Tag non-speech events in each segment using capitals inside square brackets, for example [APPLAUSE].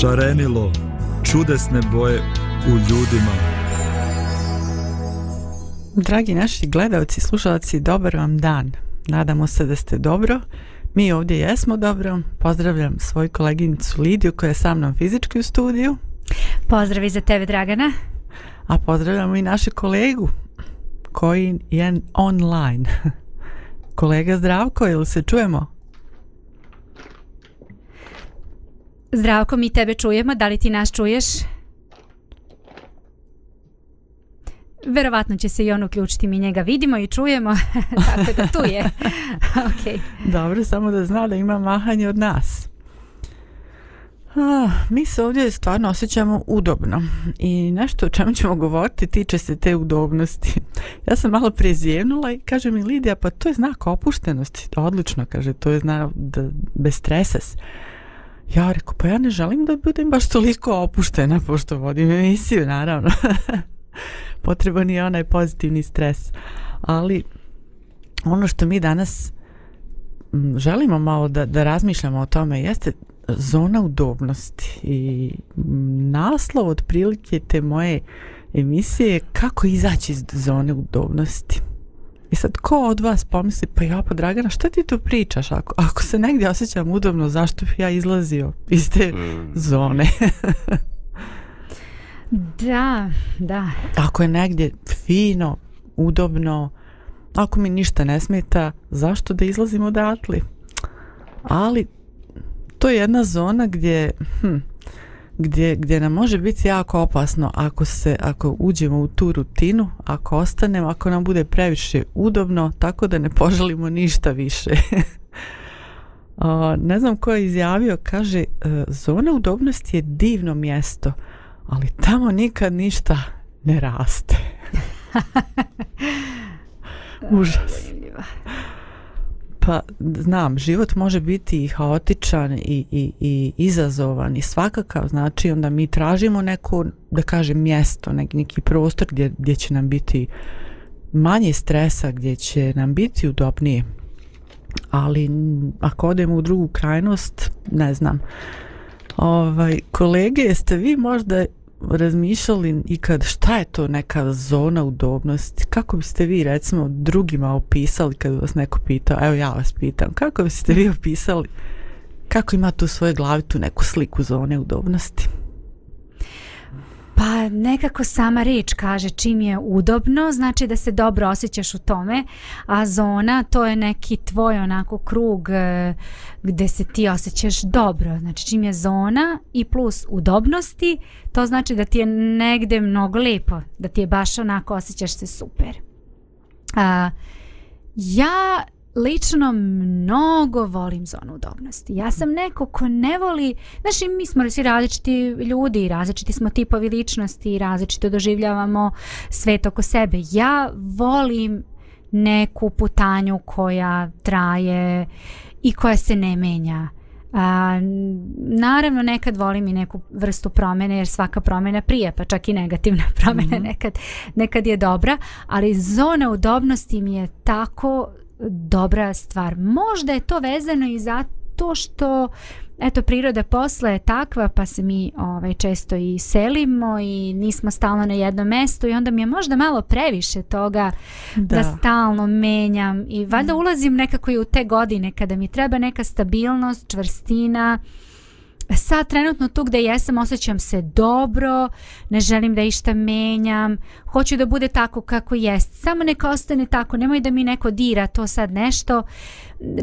šarenilo čudesne boje u ljudima. Dragi naši gledalci, slušalci, dobar vam dan. Nadamo se da ste dobro. Mi ovdje jesmo dobro. Pozdravljam svoju koleginicu Lidiju koja je sa mnom fizički u studiju. Pozdrav za tebe, Dragana. A pozdravljamo i našeg kolegu koji je online. [LAUGHS] Kolega Zdravko, ili se čujemo? Zdravko. Zdravko, mi tebe čujemo, da li ti nas čuješ? Verovatno će se i on uključiti, mi njega vidimo i čujemo, [LAUGHS] tako da tu je. [LAUGHS] okay. Dobro, samo da zna da ima mahanje od nas. A, mi se ovdje stvarno osjećamo udobno i nešto o čemu ćemo govoriti tiče se te udobnosti. [LAUGHS] Ja sam malo prije zijevnula i kaže mi Lidija, pa to je znak opuštenosti. Odlično, kaže, to je znak da, bez stresa se. Ja rekao, pa ja ne želim da budem baš toliko opuštena pošto vodim emisiju, naravno. [LAUGHS] Potreban je onaj pozitivni stres. Ali ono što mi danas želimo malo da, da razmišljamo o tome jeste zona udobnosti i naslov otprilike te moje emisije je kako izaći iz zone udobnosti. I sad, ko od vas pomisli, pa ja pa Dragana, šta ti tu pričaš? Ako, ako se negdje osjećam udobno, zašto bi ja izlazio iz te mm. zone? [LAUGHS] da, da. Ako je negdje fino, udobno, ako mi ništa ne smeta, zašto da izlazim odatle? Ali, to je jedna zona gdje... Hm, gdje, gdje nam može biti jako opasno ako se ako uđemo u tu rutinu, ako ostanemo, ako nam bude previše udobno, tako da ne poželimo ništa više. [LAUGHS] o, ne znam ko je izjavio, kaže, e, zona udobnosti je divno mjesto, ali tamo nikad ništa ne raste. [LAUGHS] Užas. Užas pa znam, život može biti i haotičan i, i, i izazovan i svakakav, znači onda mi tražimo neko, da kažem, mjesto, neki, neki prostor gdje, gdje će nam biti manje stresa, gdje će nam biti udobnije. Ali ako odemo u drugu krajnost, ne znam. Ovaj, kolege, jeste vi možda razmišljali ikad šta je to neka zona udobnosti? Kako biste vi recimo drugima opisali kad vas neko pita, evo ja vas pitam, kako biste vi opisali, kako imate u svojoj glavi tu neku sliku zone udobnosti? Pa nekako sama reč kaže čim je udobno, znači da se dobro osjećaš u tome, a zona to je neki tvoj onako krug e, gde se ti osjećaš dobro. Znači čim je zona i plus udobnosti, to znači da ti je negde mnogo lepo, da ti je baš onako osjećaš se super. A, ja lično mnogo volim zonu udobnosti. Ja sam neko ko ne voli, znači mi smo svi različiti ljudi, različiti smo tipovi ličnosti, različito doživljavamo svet oko sebe. Ja volim neku putanju koja traje i koja se ne menja. A, naravno nekad volim i neku vrstu promene jer svaka promena prije pa čak i negativna promena mm -hmm. nekad, nekad je dobra ali zona udobnosti mi je tako dobra stvar. Možda je to vezano i za to što eto priroda posla je takva pa se mi ovaj često i selimo i nismo stalno na jednom mjestu i onda mi je možda malo previše toga da, da stalno menjam i valjda mm. ulazim nekako i u te godine kada mi treba neka stabilnost, čvrstina, mm. E sad trenutno tu gde jesam osjećam se dobro, ne želim da išta menjam, hoću da bude tako kako jest, samo neka ostane tako, nemoj da mi neko dira to sad nešto,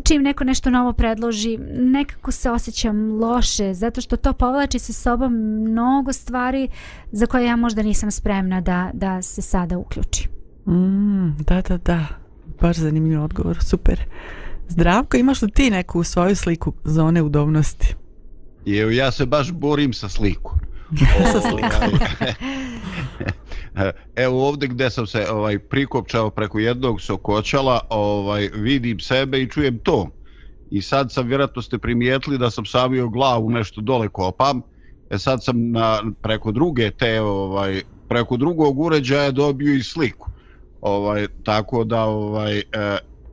čim neko nešto novo predloži, nekako se osjećam loše, zato što to povlači sa sobom mnogo stvari za koje ja možda nisam spremna da, da se sada uključim. Mm, da, da, da, baš zanimljiv odgovor, super. Zdravko, imaš li ti neku svoju sliku zone udobnosti? je, ja se baš borim sa slikom. [LAUGHS] sa ovaj, slikom. [LAUGHS] Evo ovdje gdje sam se ovaj prikopčao preko jednog sokočala, ovaj vidim sebe i čujem to. I sad sam vjerojatno ste primijetili da sam savio glavu nešto dole kopam. E sad sam na, preko druge te ovaj preko drugog uređaja dobio i sliku. Ovaj tako da ovaj e,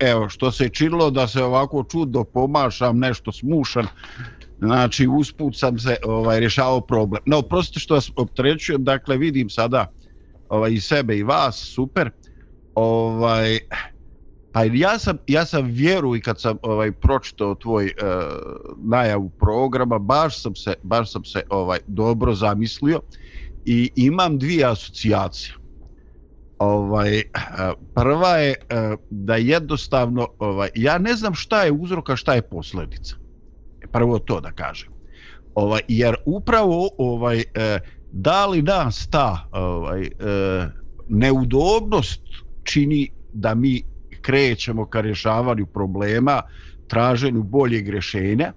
evo što se činilo da se ovako čudo pomašam nešto smušan znači usput sam se ovaj rješavao problem. No, prosto što vas optrećujem, dakle vidim sada ovaj i sebe i vas, super. Ovaj pa ja sam ja sam vjeru i kad sam ovaj pročitao tvoj eh, najavu programa, baš sam se baš sam se ovaj dobro zamislio i imam dvije asocijacije. Ovaj eh, prva je eh, da jednostavno ovaj ja ne znam šta je uzroka, šta je posljedica prvo to da kažem. Ovaj jer upravo ovaj e, da li nas ta ovaj e, neudobnost čini da mi krećemo ka rješavanju problema, traženju boljeg rješenja,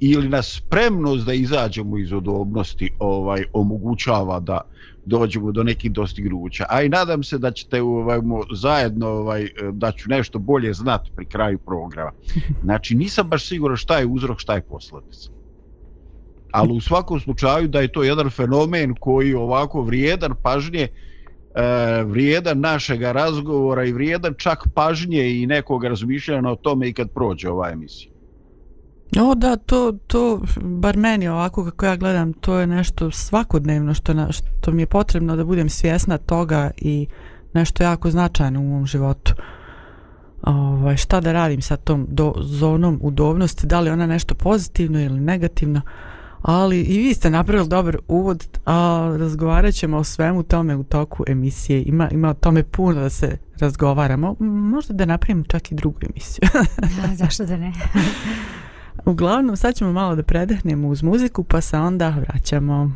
ili na spremnost da izađemo iz odobnosti ovaj omogućava da dođemo do nekih dostignuća. A i nadam se da ćete ovaj, zajedno ovaj, da ću nešto bolje znati pri kraju programa. [LAUGHS] Znači nisam baš siguran šta je uzrok, šta je posledica. Ali u svakom slučaju da je to jedan fenomen koji ovako vrijedan pažnje e, vrijedan našeg razgovora i vrijedan čak pažnje i nekog razmišljanja o tome i kad prođe ova emisija. O da, to, to, bar meni ovako kako ja gledam, to je nešto svakodnevno što, na, što mi je potrebno da budem svjesna toga i nešto jako značajno u mom životu. Ovo, ovaj, šta da radim sa tom do, zonom udobnosti, da li ona nešto pozitivno ili negativno, ali i vi ste napravili dobar uvod, a razgovarat ćemo o svemu tome u toku emisije, ima, ima o tome puno da se razgovaramo, možda da napravim čak i drugu emisiju. da, zašto da ne? [LAUGHS] Uglavnom, sad ćemo malo da predahnemo uz muziku, pa se onda vraćamo.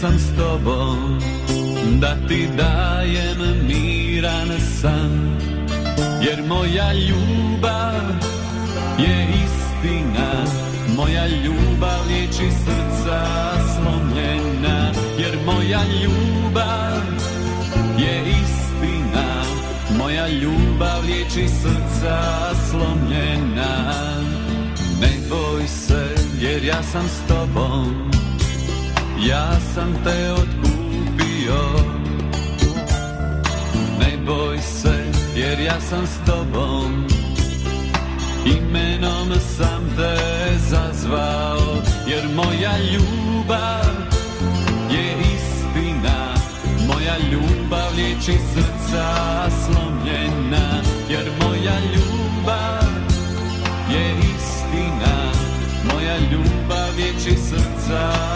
sam s tobom Da ti dajem miran san Jer moja ljubav je istina Moja ljubav liječi srca slomljena Jer moja ljubav je istina Moja ljubav liječi srca slomljena Ne boj se jer ja sam s tobom Ja sam te odkupio Ne boj se, jer ja sam s tobom Imenom sam te zazvao Jer moja ljubav je istina Moja ljubav liječi srca slomljena Jer moja ljubav je istina Moja ljubav liječi srca slomljena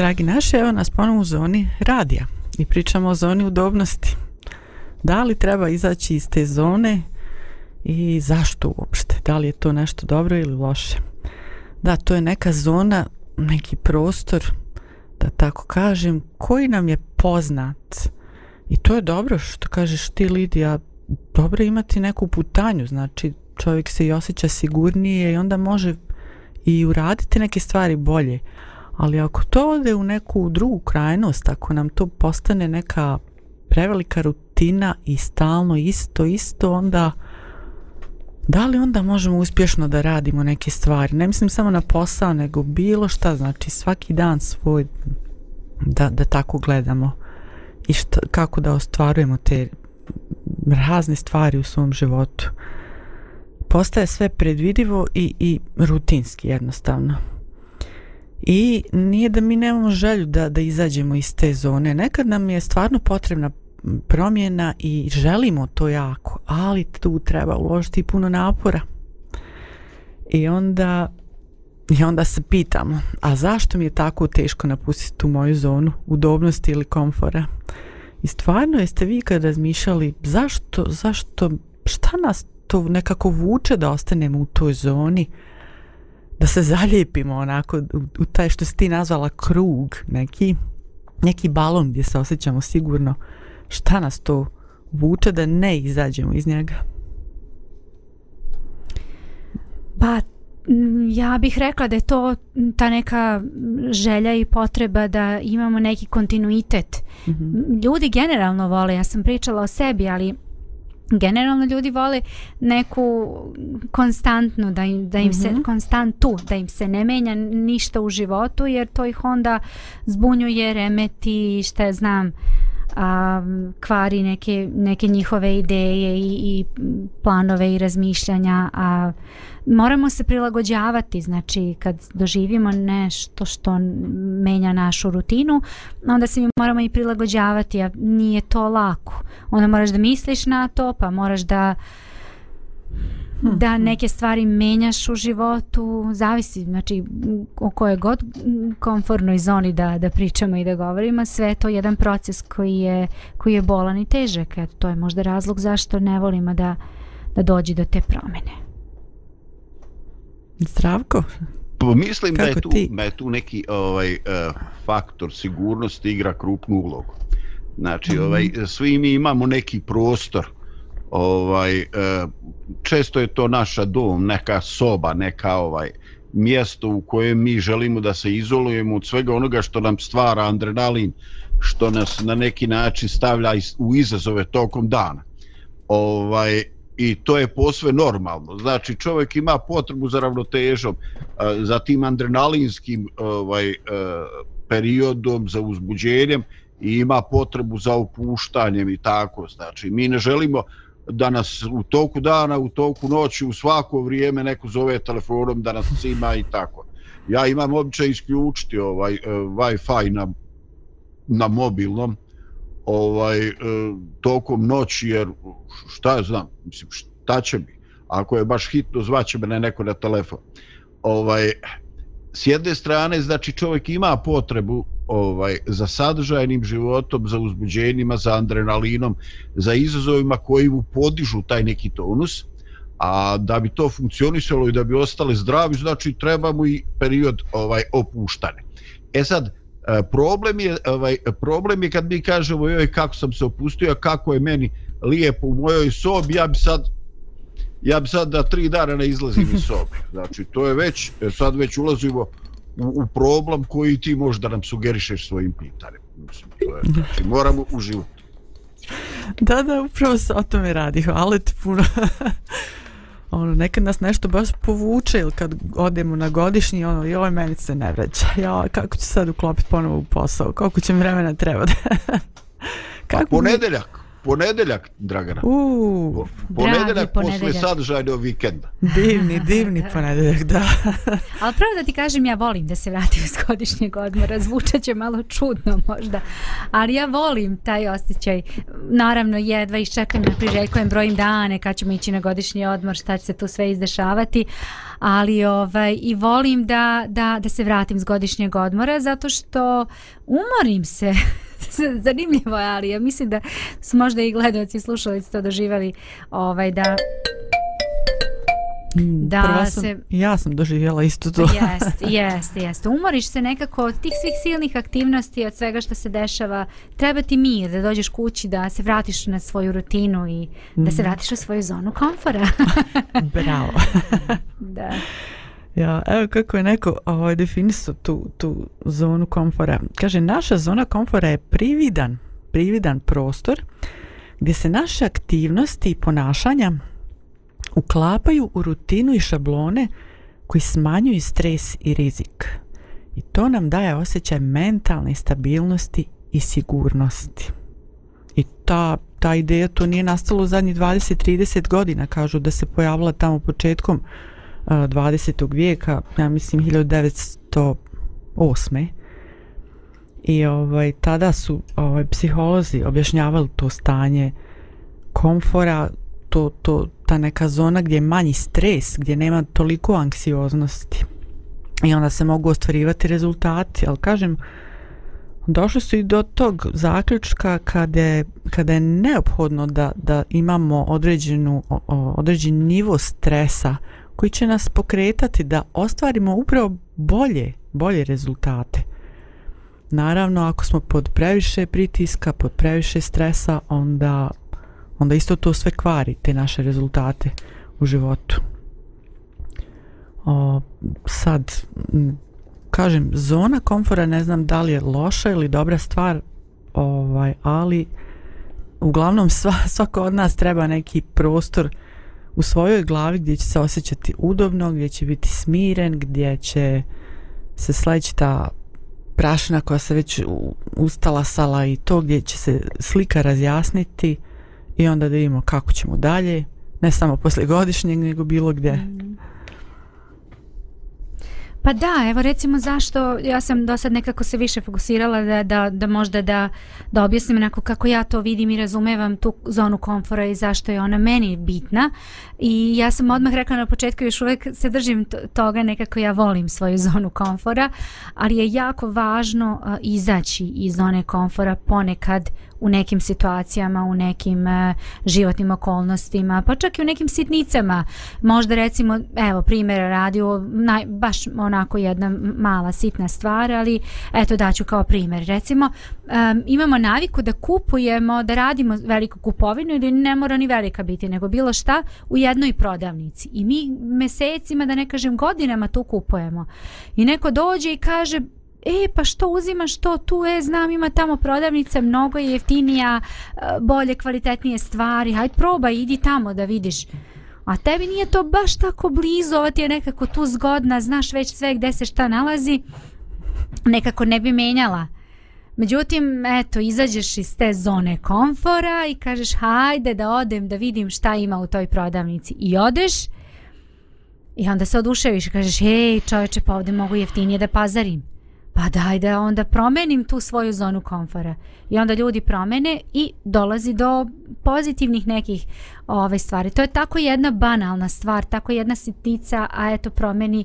Dragi naši, evo nas ponovno u zoni radija i pričamo o zoni udobnosti. Da li treba izaći iz te zone i zašto uopšte? Da li je to nešto dobro ili loše? Da, to je neka zona, neki prostor, da tako kažem, koji nam je poznat. I to je dobro što kažeš ti, Lidija, dobro imati neku putanju, znači čovjek se i osjeća sigurnije i onda može i uraditi neke stvari bolje. Ali ako to ode u neku drugu krajnost, ako nam to postane neka prevelika rutina i stalno isto, isto, onda da li onda možemo uspješno da radimo neke stvari? Ne mislim samo na posao, nego bilo šta, znači svaki dan svoj, da, da tako gledamo i šta, kako da ostvarujemo te razne stvari u svom životu. Postaje sve predvidivo i, i rutinski jednostavno. I nije da mi nemamo želju da, da izađemo iz te zone. Nekad nam je stvarno potrebna promjena i želimo to jako, ali tu treba uložiti puno napora. I onda, i onda se pitamo, a zašto mi je tako teško napustiti tu moju zonu, udobnosti ili komfora? I stvarno jeste vi kad razmišljali zašto, zašto, šta nas to nekako vuče da ostanemo u toj zoni? Uh, da se zalijepimo onako u, u taj što si ti nazvala krug neki, neki balon gdje se osjećamo sigurno šta nas to vuče da ne izađemo iz njega? Pa, ja bih rekla da je to ta neka želja i potreba da imamo neki kontinuitet. Mm -hmm. Ljudi generalno vole, ja sam pričala o sebi, ali generalno ljudi vole neku konstantnu da im, da im mm -hmm. se mhm. konstantu da im se ne menja ništa u životu jer to ih onda zbunjuje remeti šta je znam uh, a, kvari neke, neke njihove ideje i, i planove i razmišljanja a moramo se prilagođavati znači kad doživimo nešto što menja našu rutinu onda se mi moramo i prilagođavati a nije to lako onda moraš da misliš na to pa moraš da uh, da neke stvari menjaš u životu, zavisi znači o kojoj god konfornoj zoni da da pričamo i da govorimo, sve je to jedan proces koji je koji je bolan i težak, eto to je možda razlog zašto ne volimo da da dođe do te promene. Zdravko. Pa mislim Kako da je tu da je tu neki ovaj uh, faktor sigurnosti igra krupnu ulogu. Znači, mhm. ovaj, svi mi imamo neki prostor uh, ovaj e, često je to naša dom, neka soba, neka ovaj mjesto u kojem mi želimo da se izolujemo od svega onoga što nam stvara adrenalin, što nas na neki način stavlja u izazove tokom dana. Ovaj i to je posve normalno. Znači čovjek ima potrebu za ravnotežom, e, za tim adrenalinskim ovaj e, periodom za uzbuđenjem i ima potrebu za opuštanjem i tako. Znači mi ne želimo uh, danas u toku dana, u toku noći, u svako vrijeme neko zove telefonom da nas ima i tako. Ja imam običaj isključiti ovaj uh, Wi-Fi na, na mobilnom ovaj, uh, tokom noći jer šta ja znam, mislim, šta će mi? Ako je baš hitno, zvaće me neko na telefon. Ovaj, s jedne strane, znači čovjek ima potrebu ovaj za sadržajnim životom, za uzbuđenjima, za adrenalinom, za izazovima koji mu podižu taj neki tonus, a da bi to funkcionisalo i da bi ostali zdravi, znači trebamo i period ovaj opuštane. E sad eh, problem je ovaj problem je kad mi kažemo joj kako sam se opustio, kako je meni lijepo u mojoj sobi, ja bi sad ja bi sad da tri dana ne izlazim iz sobe. [LAUGHS] Znači to je već sad već ulazimo u, u problem koji ti možeš da nam sugerišeš svojim pitanjem. Mislim, to je, znači, moramo u život. Da, da, upravo se o tome radi. Hvala ti puno. [LAUGHS] ono, nekad nas nešto baš povuče ili kad odemo na godišnji, ono, joj, meni se ne vreća. Ja, kako ću sad uklopiti ponovo u posao? Koliko će mi vremena treba da... [LAUGHS] kako ponedeljak ponedeljak, Dragana. U, ponedeljak, dragi ponedeljak. posle sadržajnog vikenda. Divni, divni ponedeljak, da. [LAUGHS] Ali pravo da ti kažem, ja volim da se vratim s godišnjeg odmora. Zvučat će malo čudno možda, ali ja volim taj osjećaj. Naravno, jedva iščekam na priželjkojem brojim dane kad ćemo ići na godišnji odmor, šta će se tu sve izdešavati. Ali ovaj, i volim da, da, da se vratim s godišnjeg odmora zato što umorim se [LAUGHS] [LAUGHS] zanimljivo je, ali ja mislim da su možda i gledalci i slušalici to doživali ovaj, da hmm, Da Prva sam, se, ja sam doživjela isto to. Jest, [LAUGHS] jest, jest. Umoriš se nekako od tih svih silnih aktivnosti, od svega što se dešava. Treba ti mir da dođeš kući, da se vratiš na svoju rutinu i mm. da se hmm. vratiš u svoju zonu komfora. [LAUGHS] Bravo. da. Ja, evo kako je neko ovaj, definisao tu, tu zonu komfora. Kaže, naša zona komfora je prividan, prividan prostor gdje se naše aktivnosti i ponašanja uklapaju u rutinu i šablone koji smanjuju stres i rizik. I to nam daje osjećaj mentalne stabilnosti i sigurnosti. I ta, ta ideja to nije nastalo u zadnjih 20-30 godina, kažu da se pojavila tamo početkom 20. vijeka, ja mislim 1908. I ovaj tada su ovaj psiholozi objašnjavali to stanje komfora, to to ta neka zona gdje je manji stres, gdje nema toliko anksioznosti. I onda se mogu ostvarivati rezultati, ali kažem došli su i do tog zaključka kada je, kada je neophodno da, da imamo određenu, o, određen nivo stresa uh, koji će nas pokretati da ostvarimo upravo bolje, bolje rezultate. Naravno, ako smo pod previše pritiska, pod previše stresa, onda, onda isto to sve kvari, te naše rezultate u životu. O, sad, kažem, zona komfora ne znam da li je loša ili dobra stvar, ovaj, ali uglavnom sva, svako od nas treba neki prostor uh, u svojoj glavi gdje će se osjećati udobno, gdje će biti smiren, gdje će se sleći ta prašina koja se već ustala sala i to gdje će se slika razjasniti i onda da vidimo kako ćemo dalje, ne samo poslije godišnjeg, nego bilo gdje. Mm -hmm. Pa da, evo recimo zašto ja sam do sad nekako se više fokusirala da, da, da možda da, da objasnim onako kako ja to vidim i razumevam tu zonu komfora i zašto je ona meni bitna. I ja sam odmah rekla na početku još uvek se držim toga nekako ja volim svoju [LAUGHS] zonu komfora, ali je jako važno uh, izaći iz zone komfora ponekad u nekim situacijama, u nekim e, životnim okolnostima, pa čak i u nekim sitnicama. Možda recimo, evo, primjer radio, naj, baš onako jedna mala sitna stvar, ali eto daću kao primjer. Recimo, um, imamo naviku da kupujemo, da radimo veliku kupovinu ili ne mora ni velika biti, nego bilo šta u jednoj prodavnici. I mi mesecima, da ne kažem godinama to kupujemo. I neko dođe i kaže, e pa što uzimaš to tu e znam ima tamo prodavnica mnogo je jeftinija e, bolje kvalitetnije stvari hajde probaj idi tamo da vidiš a tebi nije to baš tako blizu ova ti je nekako tu zgodna znaš već sve gde se šta nalazi nekako ne bi menjala Međutim, eto, izađeš iz te zone komfora i kažeš hajde da odem da vidim šta ima u toj prodavnici. I odeš i onda se oduševiš i kažeš hej čoveče pa ovde mogu jeftinije da pazarim pa daj da onda promenim tu svoju zonu komfora. I onda ljudi promene i dolazi do pozitivnih nekih ove ovaj, stvari. To je tako jedna banalna stvar, tako jedna sitnica, a eto promeni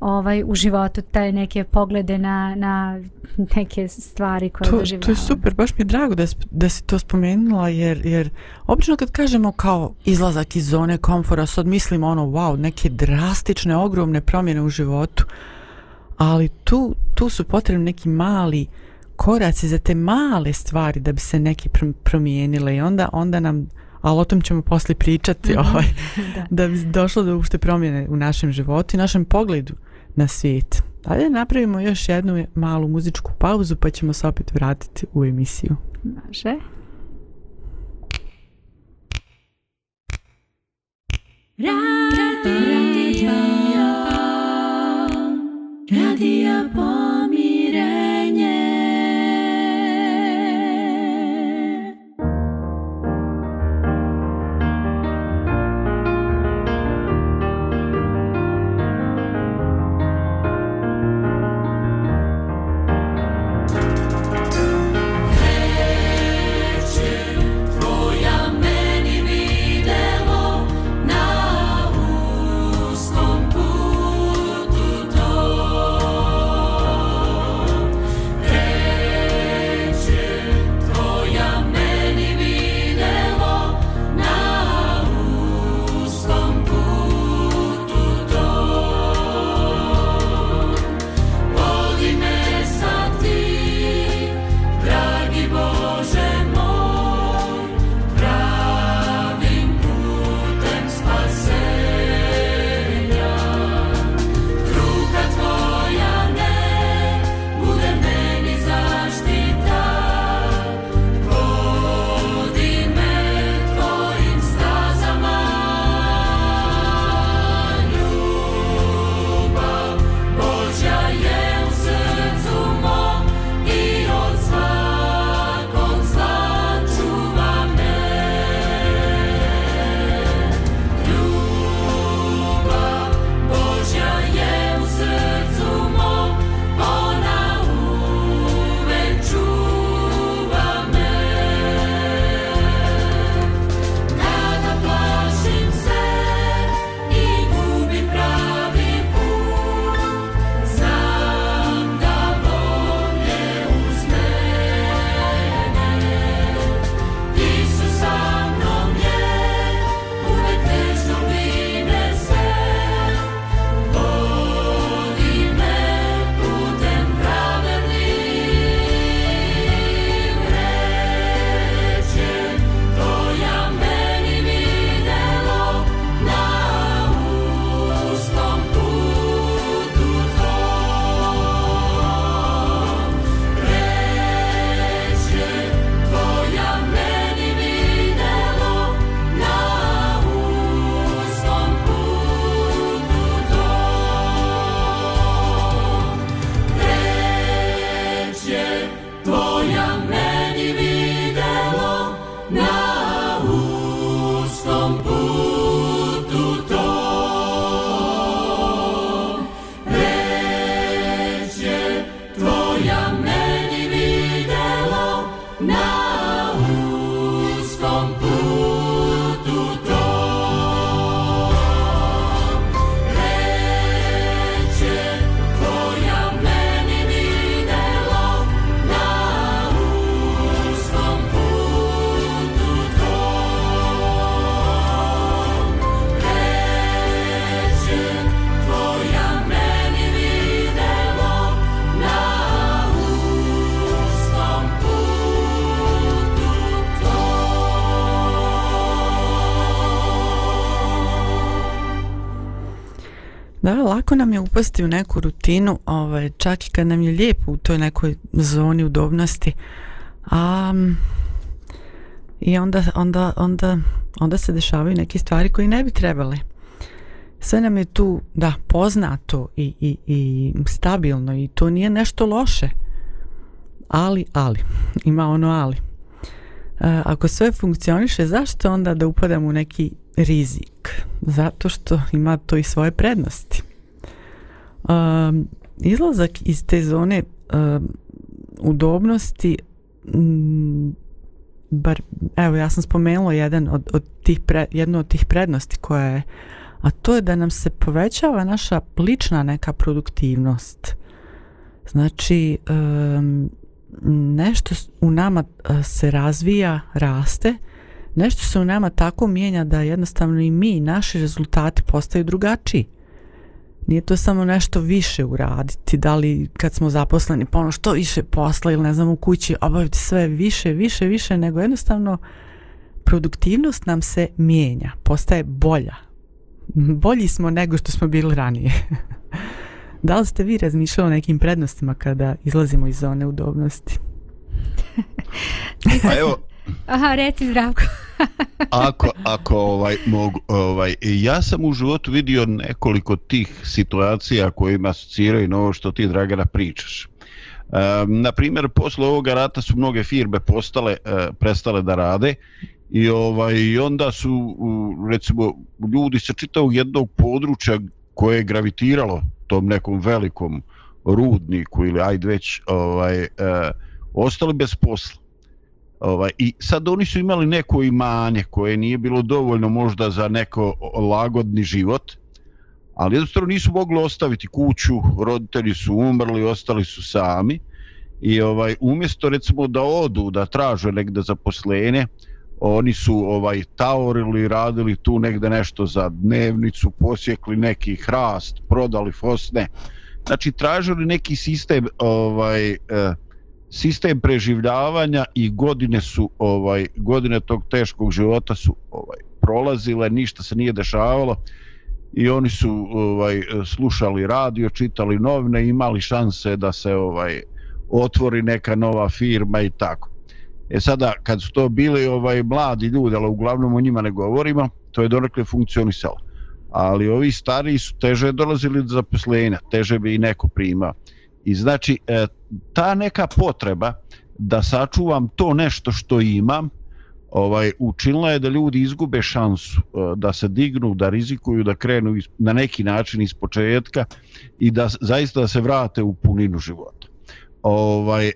ovaj u životu taj neke poglede na, na neke stvari koje to, doživljamo. To je super, baš mi je drago da, da si to spomenula, jer, jer obično kad kažemo kao izlazak iz zone komfora, sad mislim ono, wow, neke drastične, ogromne promjene u životu, ali tu, tu su potrebni neki mali koraci za te male stvari da bi se neke pr promijenile i onda, onda nam ali o tom ćemo poslije pričati mhm. ovaj, [LAUGHS] da. da bi došlo do ušte promjene u našem životu i našem pogledu na svijet. Dalje napravimo još jednu malu muzičku pauzu pa ćemo se opet vratiti u emisiju. Može. Radio, radio. Radia Pomirei. nam je upasti u neku rutinu, ovaj, čak i kad nam je lijepo u toj nekoj zoni udobnosti, a, um, i onda, onda, onda, onda se dešavaju neke stvari koje ne bi trebali. Sve nam je tu, da, poznato i, i, i stabilno i to nije nešto loše. Ali, ali, [LAUGHS] ima ono ali. E, ako sve funkcioniše, zašto onda da upadamo u neki rizik? Zato što ima to i svoje prednosti um, izlazak iz te zone um, udobnosti um, bar evo ja sam spomenula jedan od od tih pre, jednu od tih prednosti koja je a to je da nam se povećava naša lična neka produktivnost znači um, nešto u nama se razvija raste nešto se u nama tako mijenja da jednostavno i mi naši rezultati postaju drugačiji nije to samo nešto više uraditi, da li kad smo zaposleni, pa ono što više posla ili ne znam u kući, obaviti sve više, više, više, nego jednostavno produktivnost nam se mijenja, postaje bolja. Bolji smo nego što smo bili ranije. [LAUGHS] da li ste vi razmišljali o nekim prednostima kada izlazimo iz zone udobnosti? [LAUGHS] pa evo, Aha, reci zdravko. [LAUGHS] ako ako ovaj mogu ovaj ja sam u životu vidio nekoliko tih situacija koje ima asociraju novo što ti Dragana pričaš. E, na primjer, posle ovoga rata su mnoge firme postale e, prestale da rade i ovaj i onda su recimo ljudi sa čitavog jednog područja koje je gravitiralo tom nekom velikom rudniku ili ajde već ovaj e, ostali bez posla. Ovaj, I sad oni su imali neko imanje koje nije bilo dovoljno možda za neko lagodni život, ali jednostavno nisu mogli ostaviti kuću, roditelji su umrli, ostali su sami i ovaj umjesto recimo da odu, da traže negde zaposlene, oni su ovaj taorili, radili tu negde nešto za dnevnicu, posjekli neki hrast, prodali fosne, znači tražili neki sistem ovaj, eh, sistem preživljavanja i godine su ovaj godine tog teškog života su ovaj prolazile, ništa se nije dešavalo i oni su ovaj slušali radio, čitali novine, imali šanse da se ovaj otvori neka nova firma i tako. E sada kad su to bili ovaj mladi ljudi, ali uglavnom o njima ne govorimo, to je donekle funkcionisalo. Ali ovi stari su teže dolazili do zaposlenja, teže bi i neko primao. I znači e, ta neka potreba da sačuvam to nešto što imam ovaj učinila je da ljudi izgube šansu e, da se dignu, da rizikuju, da krenu is, na neki način iz početka i da zaista da se vrate u puninu života. Ovaj e,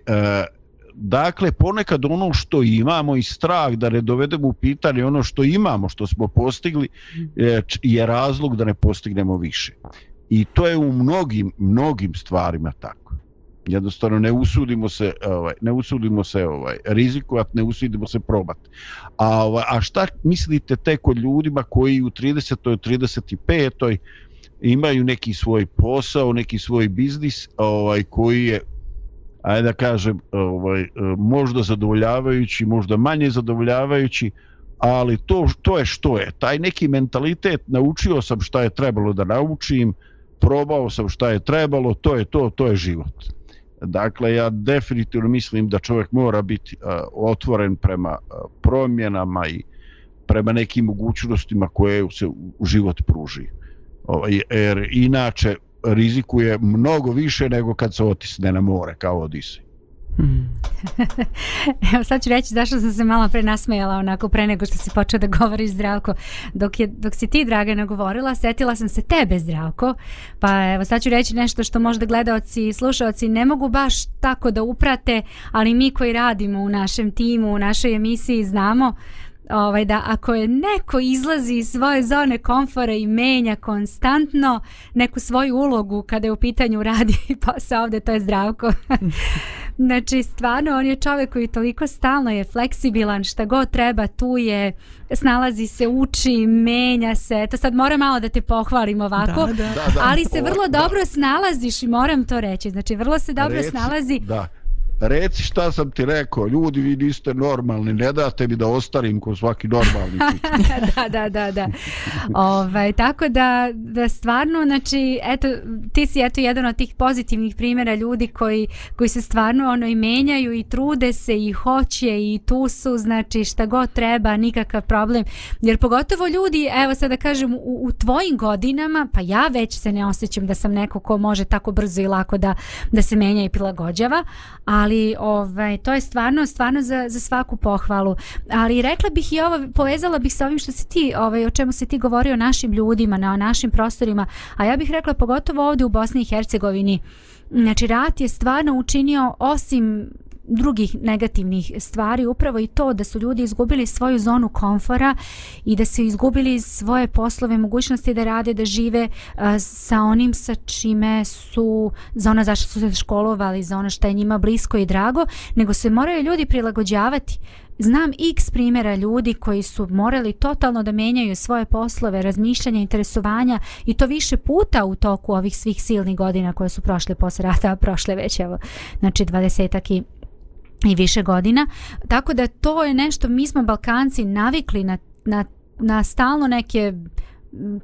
dakle ponekad ono što imamo i strah da ne dovedemo u pitanje ono što imamo, što smo postigli e, je razlog da ne postignemo više. I to je u mnogim mnogim stvarima tako jednostavno ne usudimo se ovaj ne usudimo se ovaj rizikovati ne usudimo se probati a ovaj, a šta mislite te kod ljudima koji u 30. ili 35. imaju neki svoj posao neki svoj biznis ovaj koji je ajde da kažem ovaj možda zadovoljavajući možda manje zadovoljavajući ali to to je što je taj neki mentalitet naučio sam šta je trebalo da naučim probao sam šta je trebalo to je to to je život Dakle, ja definitivno mislim da čovjek mora biti uh, otvoren prema uh, promjenama i prema nekim mogućnostima koje se u, u život pruži. Uh, jer inače rizikuje mnogo više nego kad se otisne na more kao Odisej. Mm. [LAUGHS] Evo sad ću reći zašto sam se malo pre nasmejala onako pre nego što si počeo da govori zdravko dok, je, dok si ti Dragana govorila setila sam se tebe zdravko pa evo sad ću reći nešto što možda gledaoci i slušaoci ne mogu baš tako da uprate ali mi koji radimo u našem timu u našoj emisiji znamo ovaj, da ako je neko izlazi iz svoje zone komfora i menja konstantno neku svoju ulogu kada je u pitanju radi [LAUGHS] posao ovde, to je zdravko. [LAUGHS] znači, stvarno, on je čovjek koji toliko stalno je fleksibilan, šta god treba, tu je, snalazi se, uči, menja se. To sad moram malo da te pohvalim ovako, da, da. ali se vrlo dobro snalaziš i moram to reći. Znači, vrlo se dobro Reč, snalazi. Da reci šta sam ti rekao, ljudi vi niste normalni, ne date mi da ostarim ko svaki normalni. [LAUGHS] da, da, da, da. Ove, ovaj, tako da, da stvarno, znači, eto, ti si eto jedan od tih pozitivnih primjera ljudi koji, koji se stvarno ono, i menjaju i trude se i hoće i tu su, znači, šta god treba, nikakav problem. Jer pogotovo ljudi, evo sad da kažem, u, u tvojim godinama, pa ja već se ne osjećam da sam neko ko može tako brzo i lako da, da se menja i prilagođava, ali ali ovaj, to je stvarno, stvarno za, za svaku pohvalu. Ali rekla bih i ovo, povezala bih sa ovim što si ti, ovaj, o čemu se ti govori o našim ljudima, na o našim prostorima, a ja bih rekla pogotovo ovdje u Bosni i Hercegovini, Znači, rat je stvarno učinio osim drugih negativnih stvari upravo i to da su ljudi izgubili svoju zonu komfora i da su izgubili svoje poslove, mogućnosti da rade, da žive a, eh, sa onim sa čime su za ono zašto su se školovali, za ono što je njima blisko i drago, nego se moraju ljudi prilagođavati Znam x primjera ljudi koji su morali totalno da menjaju svoje poslove, razmišljanja, interesovanja i to više puta u toku ovih svih silnih godina koje su prošle posle rata, prošle već evo, znači 20 i i više godina. Tako da to je nešto, mi smo Balkanci navikli na, na, na stalno neke uh,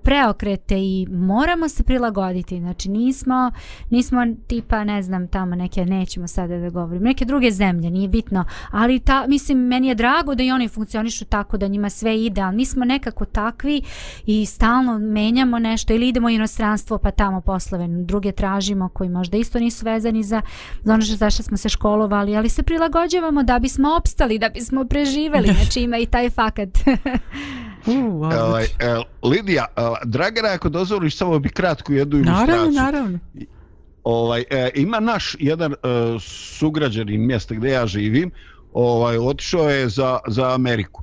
preokrete i moramo se prilagoditi. Znači nismo, nismo tipa, ne znam, tamo neke, nećemo sada da govorim, neke druge zemlje, nije bitno. Ali ta, mislim, meni je drago da i oni funkcionišu tako da njima sve ide, ali mi smo nekako takvi i stalno menjamo nešto ili idemo u inostranstvo pa tamo poslove druge tražimo koji možda isto nisu vezani za, za ono što zašto smo se školovali, ali se prilagođavamo da bismo opstali, da bismo preživeli. [LAUGHS] Znači ima i taj fakat. uh, [LAUGHS] ovaj, uh, Lidija, Silvija, Dragana, ako dozvoliš, samo bi kratku jednu ilustraciju. Naravno, naravno. Ovaj, e, ima naš jedan e, sugrađan i mjesto gdje ja živim, ovaj, otišao je za, za Ameriku.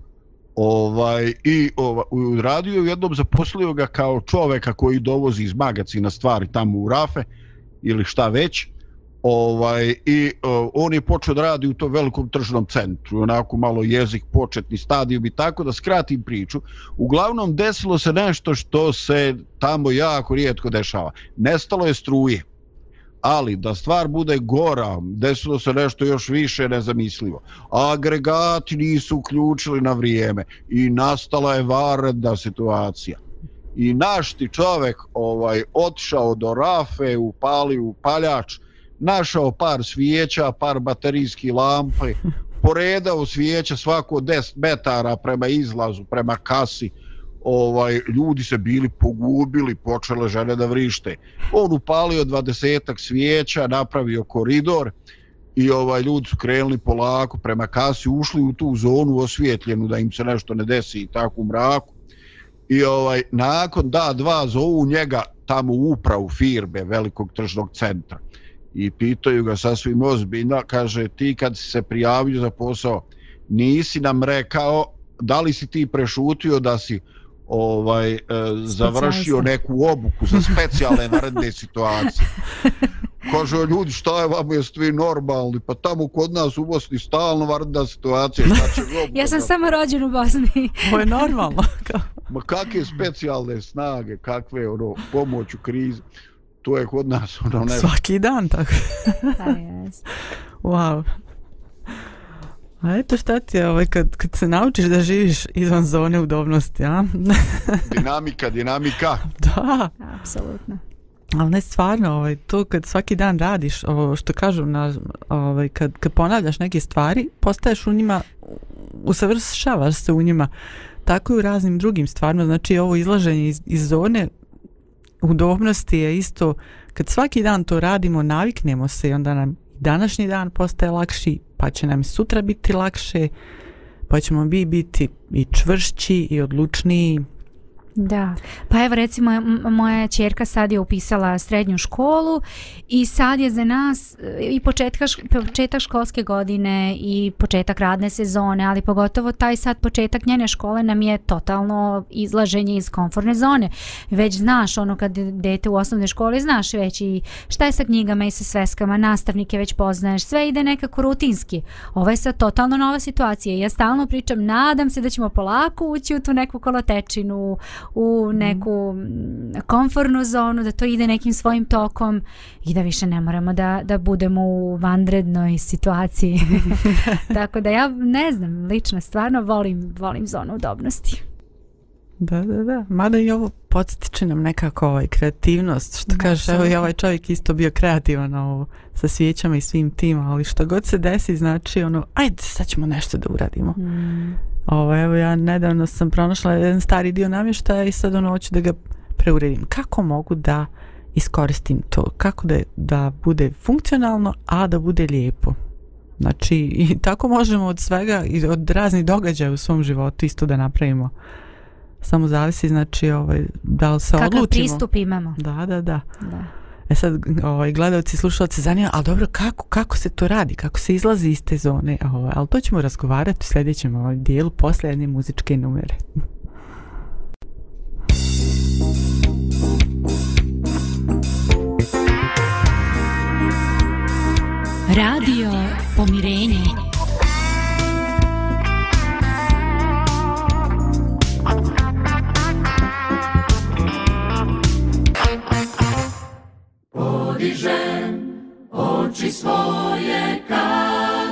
Ovaj, I ovaj, radio je u jednom zaposlio ga kao čoveka koji dovozi iz magacina stvari tamo u rafe ili šta već. E, ovaj i uh, on je počeo da radi u tom velikom tržnom centru onako malo jezik početni stadiju bi tako da skratim priču uglavnom desilo se nešto što se tamo jako rijetko dešava nestalo je struje ali da stvar bude gora desilo se nešto još više nezamislivo agregati nisu uključili na vrijeme i nastala je varenda situacija i našti čovek ovaj otišao do rafe upali upaljač našao par svijeća, par baterijski lampe, poredao svijeće svako 10 metara prema izlazu, prema kasi. Ovaj, ljudi se bili pogubili, počele žene da vrište. On upalio dvadesetak svijeća, napravio koridor i ovaj ljudi su krenuli polako prema kasi, ušli u tu zonu osvijetljenu da im se nešto ne desi i tako u mraku. I ovaj, nakon da dva zovu njega tamo upravu firme velikog tržnog centra i pitaju ga sasvim ozbiljno, kaže ti kad si se prijavio za posao nisi nam rekao da li si ti prešutio da si ovaj e, završio neku obuku za specijalne naredne [LAUGHS] situacije. Kaže, ljudi, šta je vam, jeste vi normalni? Pa tamo kod nas u Bosni stalno varna situacija, šta će vam? ja sam da... samo rođen u Bosni. Ovo je normalno. Ma kakve specijalne snage, kakve ono, pomoć u krizi to je kod nas ono ne... svaki dan tako pa [LAUGHS] wow a eto šta ti je ovaj, kad, kad se naučiš da živiš izvan zone udobnosti a? [LAUGHS] dinamika dinamika da apsolutno Ali ne stvarno, ovaj, to kad svaki dan radiš, ovo što kažu, na, ovaj, kad, kad ponavljaš neke stvari, postaješ u njima, usavršavaš se u njima. Tako i u raznim drugim stvarima, znači ovo izlaženje iz, iz zone udobnosti je isto kad svaki dan to radimo, naviknemo se i onda nam današnji dan postaje lakši, pa će nam sutra biti lakše, pa ćemo mi biti i čvršći i odlučniji. Da. Pa evo recimo moja čerka sad je upisala srednju školu i sad je za nas i početka, početak školske godine i početak radne sezone, ali pogotovo taj sad početak njene škole nam je totalno izlaženje iz komforne zone. Već znaš ono kad dete u osnovnoj školi, znaš već i šta je sa knjigama i sa sveskama, nastavnike već poznaješ, sve ide nekako rutinski. Ovo je sad totalno nova situacija i ja stalno pričam, nadam se da ćemo polako ući u tu neku kolotečinu, u neku mm, konfornu zonu, da to ide nekim svojim tokom i da više ne moramo da, da budemo u vanrednoj situaciji. [LAUGHS] [LAUGHS] Tako da ja ne znam, lično stvarno volim, volim zonu udobnosti. Da, da, da. Mada i ovo podstiče nam nekako ovaj kreativnost. Što kaže, evo i ovaj čovjek isto bio kreativan ovo, sa svijećama i svim tim, ali što god se desi, znači ono, ajde, sad ćemo nešto da uradimo. Mm. Ovo, ovaj, evo ja nedavno sam pronašla jedan stari dio namještaja i sad ono hoću da ga preuredim. Kako mogu da iskoristim to? Kako da, da bude funkcionalno, a da bude lijepo? Znači, i tako možemo od svega i od raznih događaja u svom životu isto da napravimo. Samo zavisi, znači, ovaj, da li se Kakav odlučimo. Kakav pristup imamo. Da, da, da. da. E sad, ovaj, gledalci i slušalci zanima, ali dobro, kako, kako se to radi? Kako se izlazi iz te zone? Ovaj, ali to ćemo razgovarati u sljedećem ovaj dijelu posljedne muzičke numere. Radio Pomirenje. podižem oči svoje ka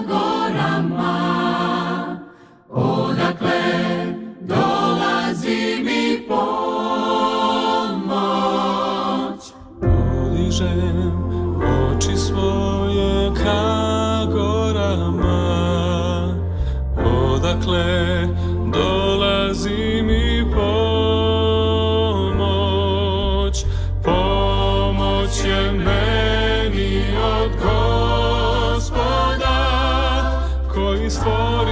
gorama. Odakle dolazi mi pomoć? Podižem oči svoje ka gorama. Odakle dolazi mi pomoć? for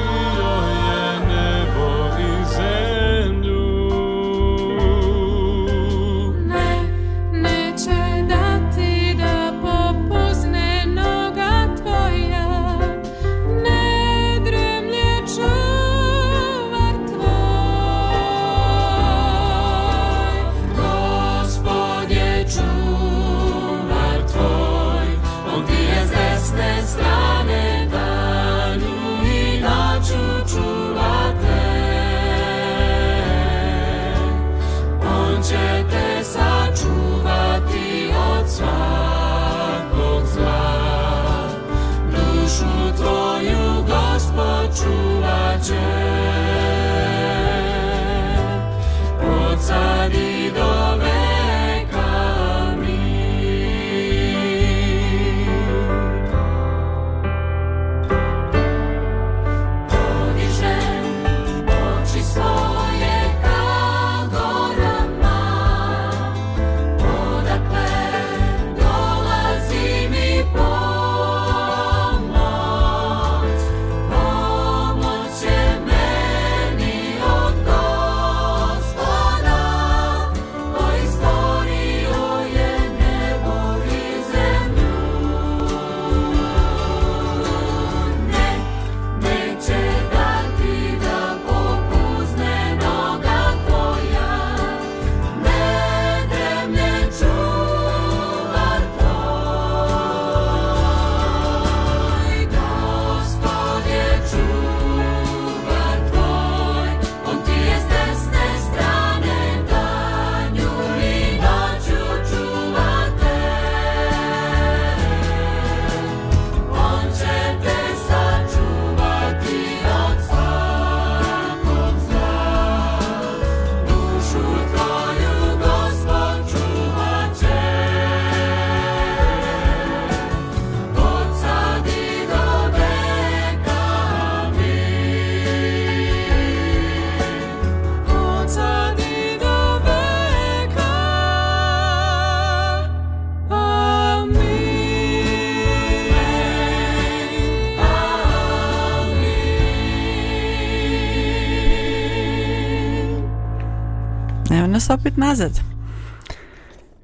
opet nazad.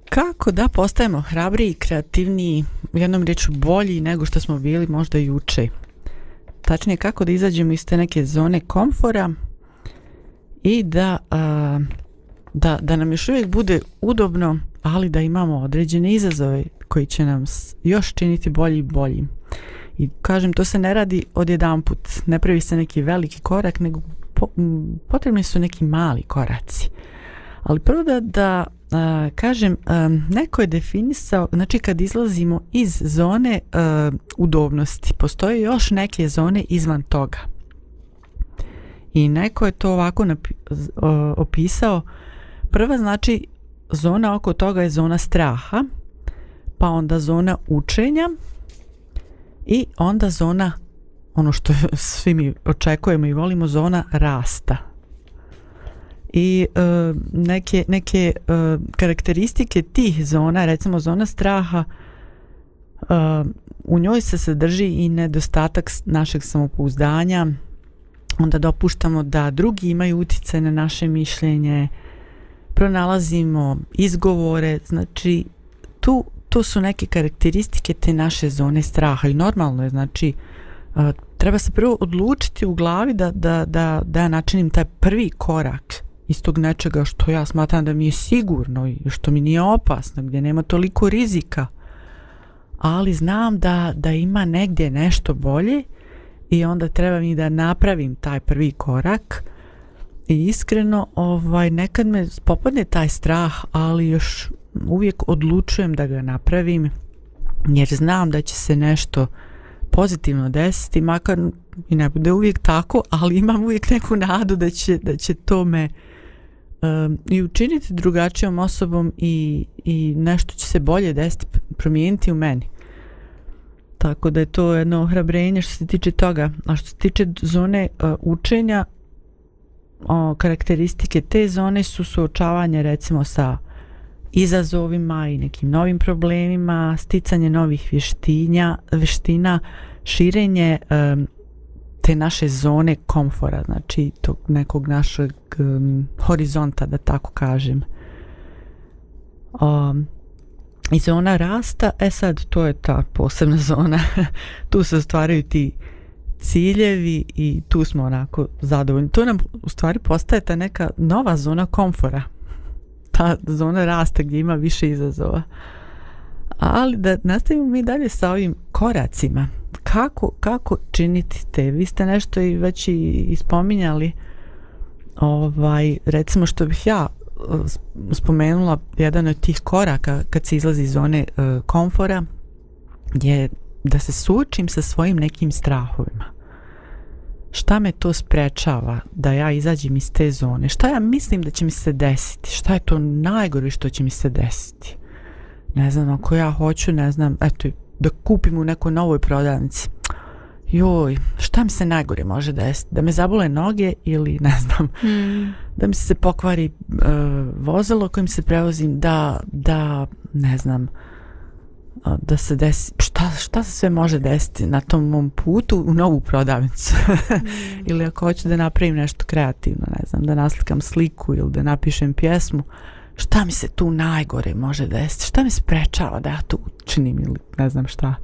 Kako da postajemo hrabriji, kreativniji, jednom reču bolji nego što smo bili možda juče? Tačnije, kako da izađemo iz te neke zone komfora i da, a, da, da nam još uvijek bude udobno, ali da imamo određene izazove koji će nam još činiti bolji i bolji. I kažem, to se ne radi od jedan put, ne pravi se neki veliki korak, nego po, potrebni su neki mali koraci. Uh, Ali prvo da, da a, kažem, a, neko je definisao, znači kad izlazimo iz zone a, udobnosti, postoje još neke zone izvan toga. I neko je to ovako napi, a, opisao. Prva znači zona oko toga je zona straha, pa onda zona učenja i onda zona ono što [LAUGHS] svi mi očekujemo i volimo zona rasta i uh, neke, neke uh, karakteristike tih zona, recimo zona straha, uh, u njoj se sadrži i nedostatak našeg samopouzdanja, onda dopuštamo da drugi imaju utjecaj na naše mišljenje, pronalazimo izgovore, znači tu to su neke karakteristike te naše zone straha i normalno je znači treba se prvo odlučiti u glavi da da da da načinim taj prvi korak iz tog nečega što ja smatram da mi je sigurno i što mi nije opasno, gdje nema toliko rizika, ali znam da, da ima negdje nešto bolje i onda treba mi da napravim taj prvi korak i iskreno ovaj nekad me popadne taj strah, ali još uvijek odlučujem da ga napravim jer znam da će se nešto pozitivno desiti, makar i ne bude uvijek tako, ali imam uvijek neku nadu da će, da će to me uh, i učiniti drugačijom osobom i, i nešto će se bolje desiti, promijeniti u meni. Tako da je to jedno ohrabrenje što se tiče toga. A što se tiče zone uh, učenja, o, karakteristike te zone su suočavanje recimo sa izazovima i nekim novim problemima, sticanje novih vještinja, vještina, širenje um, te naše zone komfora, znači tog nekog našeg um, horizonta, da tako kažem. Um, I zona rasta, e sad, to je ta posebna [LAUGHS] zona. tu se stvaraju ti ciljevi i tu smo onako zadovoljni. To nam u stvari postaje ta neka nova zona komfora. Ta zona rasta gdje ima više izazova. Ali da nastavimo mi dalje sa ovim koracima. Koracima kako, kako činiti te? Vi ste nešto i već i ispominjali, ovaj, recimo što bih ja eh, spomenula, jedan od tih koraka kad se izlazi iz zone eh, komfora je da se suočim sa svojim nekim strahovima. Šta me to sprečava da ja izađem iz te zone? Šta ja mislim da će mi se desiti? Šta je to najgore što će mi se desiti? Ne znam, ako ja hoću, ne znam, eto, da kupim u nekoj novoj prodavnici. Joj, šta mi se najgore može desiti? Da me zabole noge ili ne znam, mm. da mi se pokvari uh, vozilo kojim se prevozim, da, da ne znam, uh, da se desi, šta, šta se sve može desiti na tom mom putu u novu prodavnicu? [LAUGHS] mm. ili ako hoću da napravim nešto kreativno, ne znam, da naslikam sliku ili da napišem pjesmu, uh, šta mi se tu najgore može desiti, šta mi sprečava da ja tu učinim ili ne znam šta.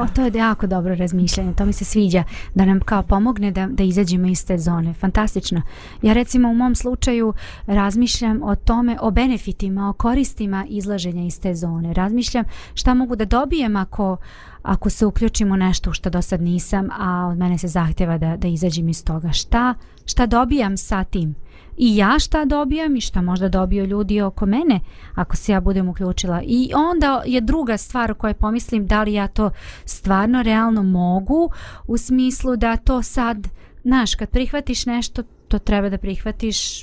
O, to je jako dobro razmišljanje, to mi se sviđa da nam kao pomogne da, da izađemo iz te zone, fantastično. Ja recimo u mom slučaju razmišljam o tome, o benefitima, o koristima izlaženja iz te zone. Razmišljam šta mogu da dobijem ako, ako se uključim u nešto što do sad nisam, a od mene se zahtjeva da, da izađem iz toga. Šta, šta dobijam sa tim? i ja šta dobijam i šta možda dobiju ljudi oko mene ako se ja budem uključila. I onda je druga stvar koja pomislim da li ja to stvarno realno mogu u smislu da to sad, znaš, kad prihvatiš nešto, to treba da prihvatiš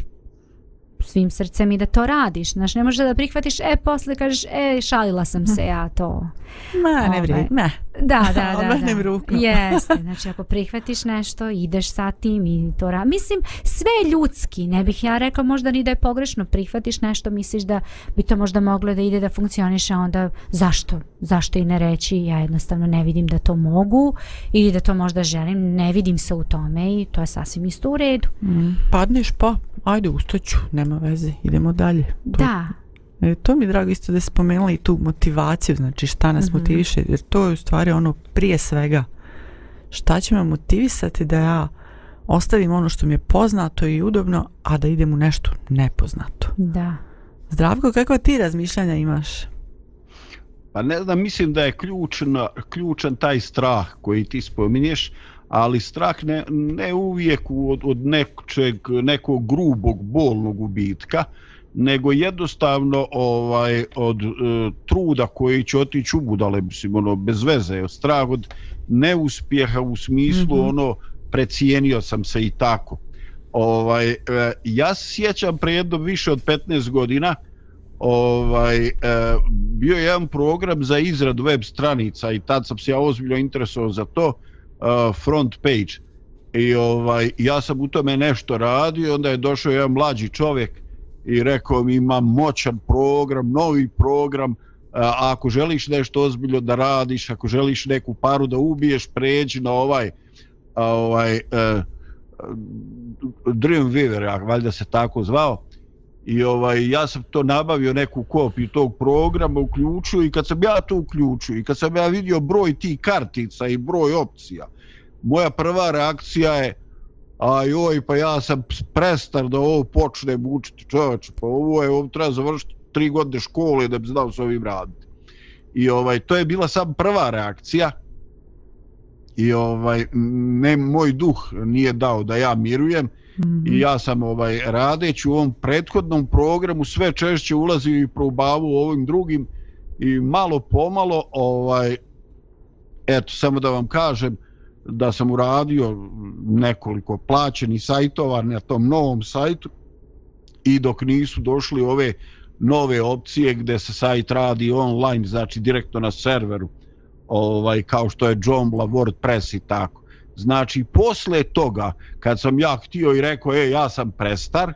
svim srcem i da to radiš. Znaš, ne možeš da prihvatiš, e, posle kažeš, e, šalila sam se hm. ja to. Ma, ne vrijedi, ovaj. ne. [LAUGHS] Da, da, da. Omehnem ruku. Jeste, znači ako prihvatiš nešto, ideš sa tim i to ra... Mislim, sve je ljudski, ne bih ja rekla možda ni da je pogrešno. Prihvatiš nešto, misliš da bi to možda moglo da ide da funkcioniše, onda zašto? Zašto i ne reći? Ja jednostavno ne vidim da to mogu ili da to možda želim. Ne vidim se u tome i to je sasvim isto u redu. Mm. Padneš pa, ajde ustaću, nema veze, idemo dalje. To da. Je E, to mi je drago isto da je spomenula i tu motivaciju, znači šta nas mm -hmm. motiviše, jer to je u stvari ono prije svega šta će me motivisati da ja ostavim ono što mi je poznato i udobno, a da idem u nešto nepoznato. Da. Zdravko, kakva ti razmišljanja imaš? Pa ne znam, mislim da je ključna, ključan taj strah koji ti spominješ, ali strah ne, ne uvijek od, od nekčeg, nekog grubog, bolnog ubitka, uh, nego jednostavno ovaj od e, truda koji će otići u budale mislim ono bez veze od strah od neuspjeha u smislu mm -hmm. ono precijenio sam se i tako ovaj e, ja sjećam pre jedno više od 15 godina ovaj e, bio je jedan program za izradu web stranica i tad sam se ja ozbiljno interesovao za to e, front page i ovaj ja sam u tome nešto radio onda je došao jedan mlađi čovjek i rekao mi imam moćan program, novi program, a ako želiš nešto ozbiljno da radiš, ako želiš neku paru da ubiješ, pređi na ovaj a, ovaj e, a, Dreamweaver, ja, valjda se tako zvao. I ovaj ja sam to nabavio neku kopiju tog programa, uključio i kad sam ja to uključio i kad sam ja vidio broj tih kartica i broj opcija, moja prva reakcija je a joj, pa ja sam prestar da ovo počne učiti čovječ, pa ovo je, ovo treba završiti tri godine škole da bi znao s ovim raditi. I ovaj, to je bila sam prva reakcija i ovaj, ne, moj duh nije dao da ja mirujem mm -hmm. i mhm. ja sam ovaj, radeći u ovom prethodnom programu sve češće ulazio i probavu u ovim drugim i malo pomalo ovaj, eto, samo da vam kažem, da sam uradio nekoliko plaćenih sajtova na tom novom sajtu i dok nisu došli ove nove opcije gde se sajt radi online, znači direktno na serveru, ovaj kao što je Jomla, WordPress i tako. Znači, posle toga, kad sam ja htio i rekao, e, ja sam prestar,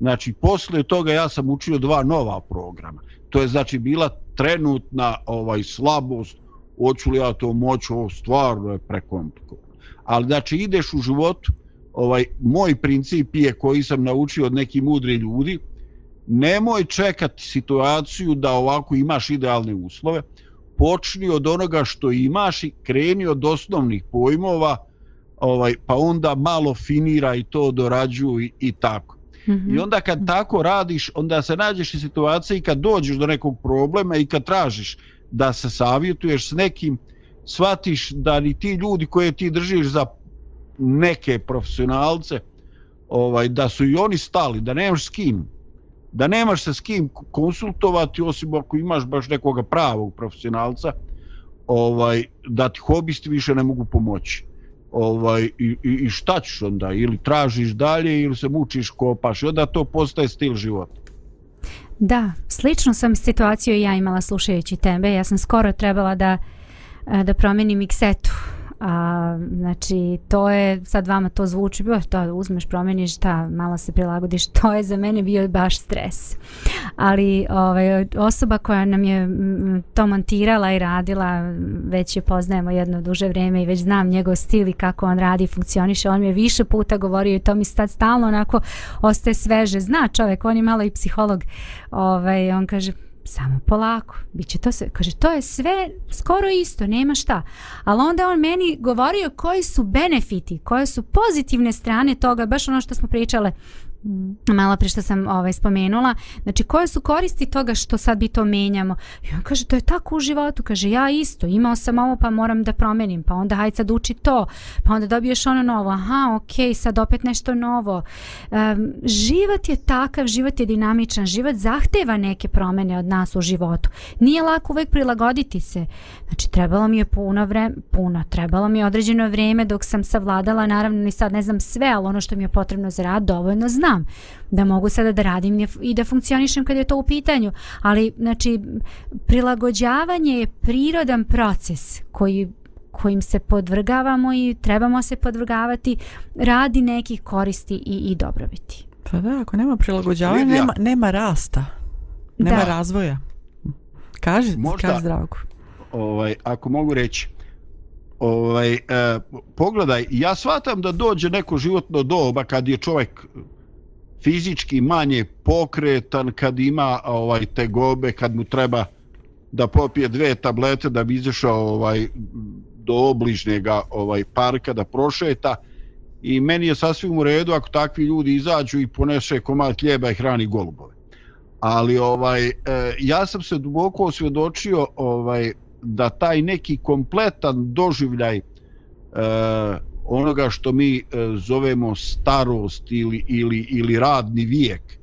znači, posle toga ja sam učio dva nova programa. To je, znači, bila trenutna ovaj slabost hoću li ja to moć, ovo stvarno je prekompliko. Ali znači ideš u životu, ovaj, moj princip je koji sam naučio od nekih mudri ljudi, nemoj čekati situaciju da ovako imaš idealne uslove, počni od onoga što imaš i kreni od osnovnih pojmova, ovaj, pa onda malo finira i to dorađu i, i tako. Mm -hmm. I onda kad tako radiš, onda se nađeš u situaciji kad dođeš do nekog problema i kad tražiš da se savjetuješ s nekim, shvatiš da ni ti ljudi koje ti držiš za neke profesionalce, ovaj, da su i oni stali, da nemaš s kim, da nemaš se s kim konsultovati, osim ako imaš baš nekoga pravog profesionalca, ovaj, da ti hobisti više ne mogu pomoći. Ovaj, i, i, I šta ćeš onda? Ili tražiš dalje, ili se mučiš, kopaš, i onda to postaje stil života. Da, slično sam situaciju i ja imala slušajući tebe. Ja sam skoro trebala da, eh, da promenim miksetu. A, znači, to je, sad vama to zvuči, bo, to uzmeš, promeniš, ta, malo se prilagodiš, [LAUGHS] to je za mene bio baš stres. Ali ovaj, osoba koja nam je to montirala i radila, već je poznajemo jedno duže vreme i već znam njegov stil i kako on radi i funkcioniše, on mi je više puta govorio i to mi sad stalno onako ostaje sveže. Zna čovek, on je malo i psiholog, ovaj, on kaže, samo polako, bit će to sve. Kaže, to je sve skoro isto, nema šta. Ali onda on meni govorio koji su benefiti, koje su pozitivne strane toga, baš ono što smo pričale, Mm. malo pre što sam ovaj, spomenula, znači koje su koristi toga što sad bi to menjamo? I on kaže, to je tako u životu, kaže, ja isto, imao sam ovo pa moram da promenim, pa onda hajde sad uči to, pa onda dobiješ ono novo, aha, ok, sad opet nešto novo. Um, život je takav, život je dinamičan, život zahteva neke promene od nas u životu. Nije lako uvek prilagoditi se. Znači, trebalo mi je puno vreme, puno, trebalo mi je određeno vreme dok sam savladala, naravno, ni sad ne znam sve, ali ono što mi je potrebno za rad, dovoljno znam znam da mogu sada da radim i da funkcionišem kad je to u pitanju, ali znači prilagođavanje je prirodan proces koji kojim se podvrgavamo i trebamo se podvrgavati radi nekih koristi i, i dobrobiti. Pa da, ako nema prilagođavanja, nema, nema rasta, nema da. razvoja. Kaži, Možda, kaži zdravku. Ovaj, ako mogu reći, ovaj, eh, pogledaj, ja shvatam da dođe neko životno doba kad je čovek fizički manje pokretan kad ima ovaj te gobe, kad mu treba da popije dve tablete da bi izašao ovaj do obližnjega ovaj parka da prošeta i meni je sasvim u redu ako takvi ljudi izađu i ponese komad ljeba i hrani golubove. Ali ovaj e, ja sam se duboko osvjedočio ovaj da taj neki kompletan doživljaj e, onoga što mi e, zovemo starost ili, ili, ili radni vijek e,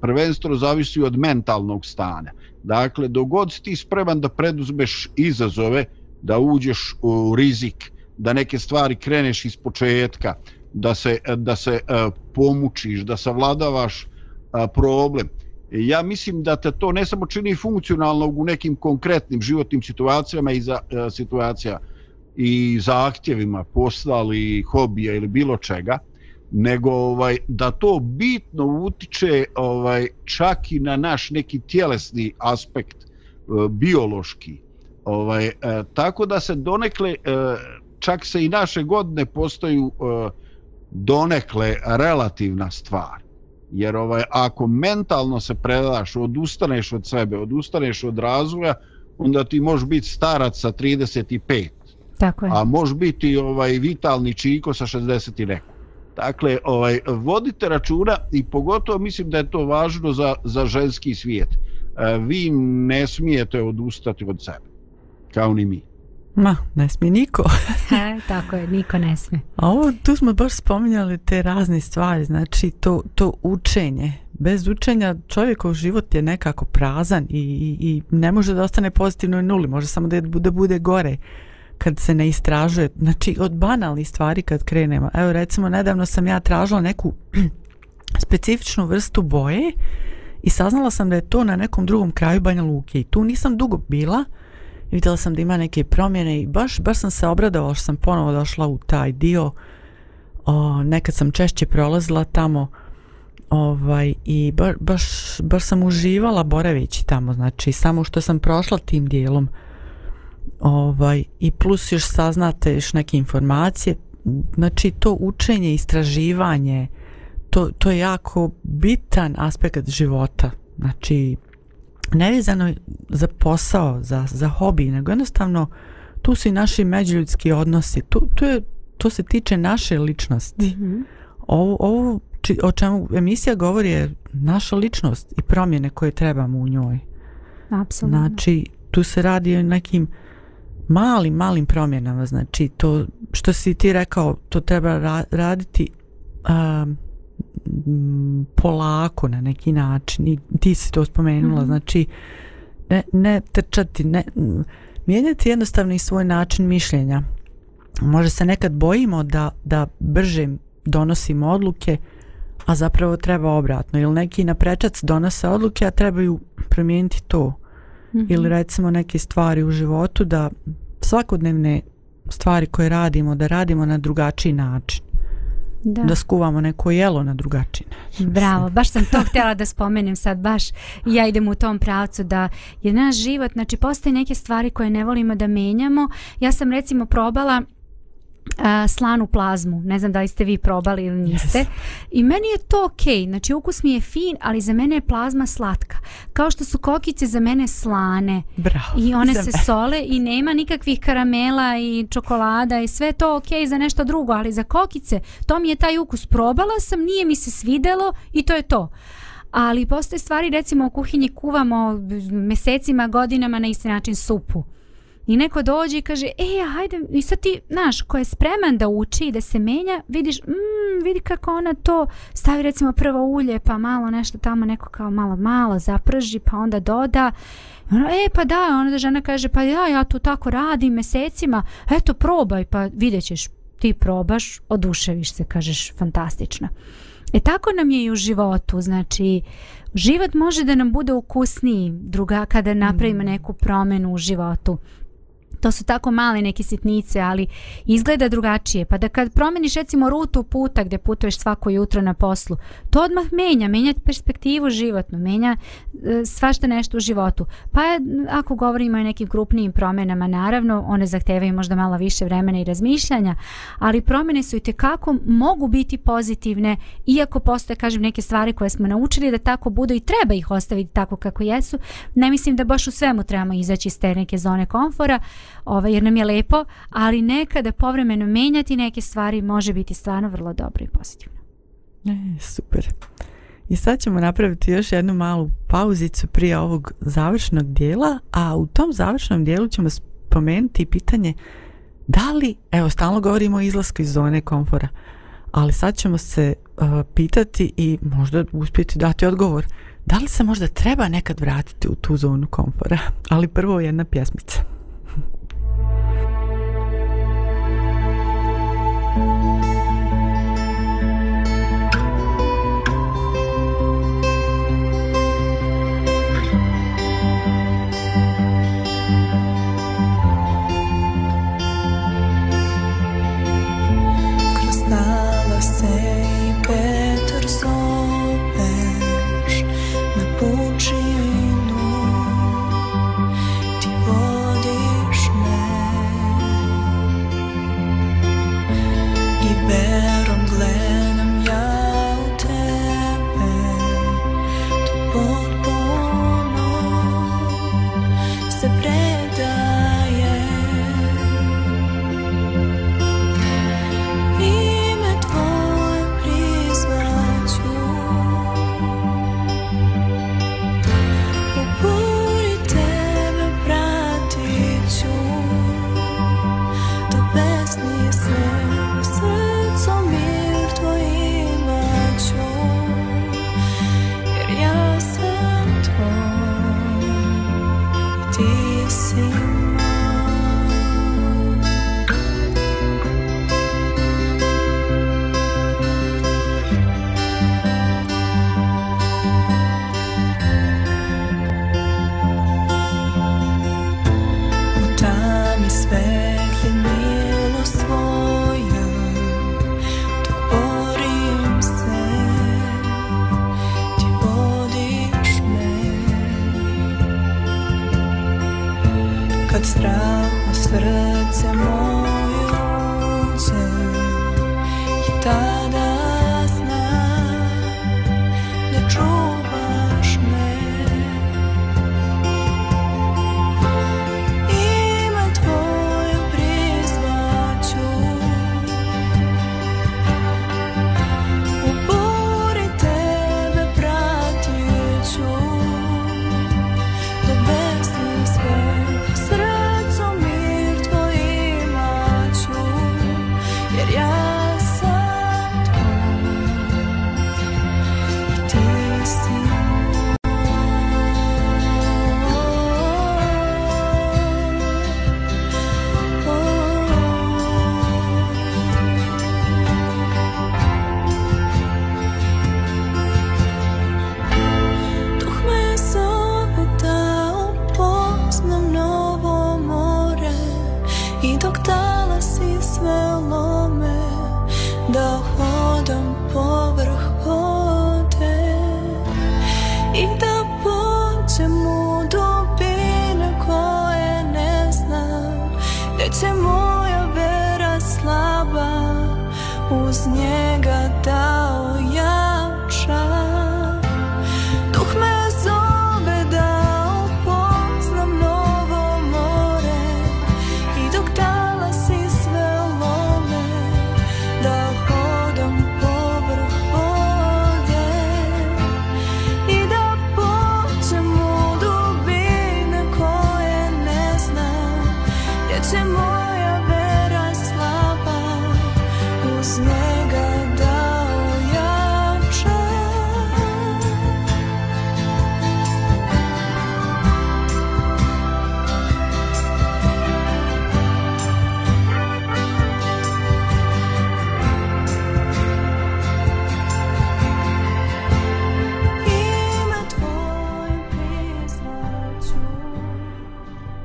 prvenstveno zavisi od mentalnog stanja. Dakle, dogod si ti spreman da preduzmeš izazove, da uđeš u rizik, da neke stvari kreneš iz početka, da se, da se e, pomučiš, da savladavaš problem. Ja mislim da te to ne samo čini funkcionalnog u nekim konkretnim životnim situacijama i za situacija, situacijama, i zahtjevima postali hobija ili bilo čega, nego ovaj da to bitno utiče ovaj čak i na naš neki tjelesni aspekt e, biološki. Ovaj e, tako da se donekle e, čak se i naše godine postaju donekle relativna stvar. Jer ovaj ako mentalno se predaš, odustaneš od sebe, odustaneš od razvoja, onda ti možeš biti starac sa 35 Tako je. A može biti ovaj vitalni čiko sa 60 i neko. Dakle, ovaj, vodite računa i pogotovo mislim da je to važno za, za ženski svijet. E, vi ne smijete odustati od sebe, kao ni mi. Ma, ne smije niko. [LAUGHS] e, tako je, niko ne smije. A ovo, tu smo baš spominjali te razne stvari, znači to, to učenje. Bez učenja čovjekov život je nekako prazan i, i, i ne može da ostane pozitivno i nuli, može samo da bude, da bude gore kad se ne istražuje, znači od banalnih stvari kad krenemo. Evo recimo nedavno sam ja tražila neku [CLEARS THROAT] specifičnu vrstu boje i saznala sam da je to na nekom drugom kraju Banja Luke i tu nisam dugo bila i vidjela sam da ima neke promjene i baš, baš sam se obradovala što sam ponovo došla u taj dio o, nekad sam češće prolazila tamo ovaj i ba, baš, baš sam uživala boravići tamo znači samo što sam prošla tim dijelom ovaj, i plus još saznate još neke informacije. Znači to učenje, istraživanje, to, to je jako bitan aspekt života. Znači, nevezano za posao, za, za hobi, nego jednostavno tu su i naši međuljudski odnosi. Tu, tu je, to se tiče naše ličnosti. Mm -hmm. ovo, ovo či, o čemu emisija govori je naša ličnost i promjene koje trebamo u njoj. Apsolutno. Znači, tu se radi o nekim... Mm -hmm malim, malim promjenama, znači to što si ti rekao, to treba ra raditi um, polako na neki način i ti si to spomenula, mm -hmm. znači ne, ne trčati, ne, mijenjati jednostavno i svoj način mišljenja. Može se nekad bojimo da, da brže donosimo odluke, a zapravo treba obratno. Ili neki na prečac donose odluke, a trebaju promijeniti to. Mhm. ili recimo neke stvari u životu da svakodnevne stvari koje radimo da radimo na drugačiji način da, da skuvamo neko jelo na drugačiji način bravo, baš sam to htjela da spomenem sad baš ja idem u tom pravcu da je naš život, znači postoje neke stvari koje ne volimo da menjamo ja sam recimo probala uh, slanu plazmu. Ne znam da li ste vi probali ili niste. Yes. I meni je to okej. Okay. Znači, ukus mi je fin, ali za mene je plazma slatka. Kao što su kokice za mene slane. Bravo. I one se me. sole i nema nikakvih karamela i čokolada i sve to okej okay za nešto drugo. Ali za kokice, to mi je taj ukus. Probala sam, nije mi se svidelo i to je to. Ali postoje stvari, recimo, u kuhinji kuvamo mesecima, godinama na isti način supu. Mm I neko dođe i kaže, e, hajde, i sad ti, znaš, ko je spreman da uči i da se menja, vidiš, mm, vidi kako ona to stavi recimo prvo ulje, pa malo nešto tamo, neko kao malo, malo zaprži, pa onda doda. I ono, e, pa da, onda žena kaže, pa ja, ja to tako radim mesecima, eto, probaj, pa vidjet ćeš, ti probaš, oduševiš se, kažeš, fantastično. E tako nam je i u životu, znači život može da nam bude ukusniji druga kada napravimo mm. neku promenu u životu to su tako male neke sitnice, ali izgleda drugačije. Pa da kad promeniš recimo rutu puta gdje putuješ svako jutro na poslu, to odmah menja, menja perspektivu životnu, menja e, svašta nešto u životu. Pa ako govorimo o nekim grupnim promenama, naravno, one zahtevaju možda malo više vremena i razmišljanja, ali promene su i tekako mogu biti pozitivne, iako postoje, kažem, neke stvari koje smo naučili da tako budu i treba ih ostaviti tako kako jesu. Ne mislim da baš u svemu trebamo izaći iz te neke zone komfora, ovaj, jer nam je lepo, ali nekada povremeno menjati neke stvari može biti stvarno vrlo dobro i pozitivno. E, super. I sad ćemo napraviti još jednu malu pauzicu prije ovog završnog dijela, a u tom završnom dijelu ćemo spomenuti pitanje da li, evo stalno govorimo o izlasku iz zone komfora, ali sad ćemo se uh, pitati i možda uspjeti dati odgovor da li se možda treba nekad vratiti u tu zonu komfora, [LAUGHS] ali prvo jedna pjesmica.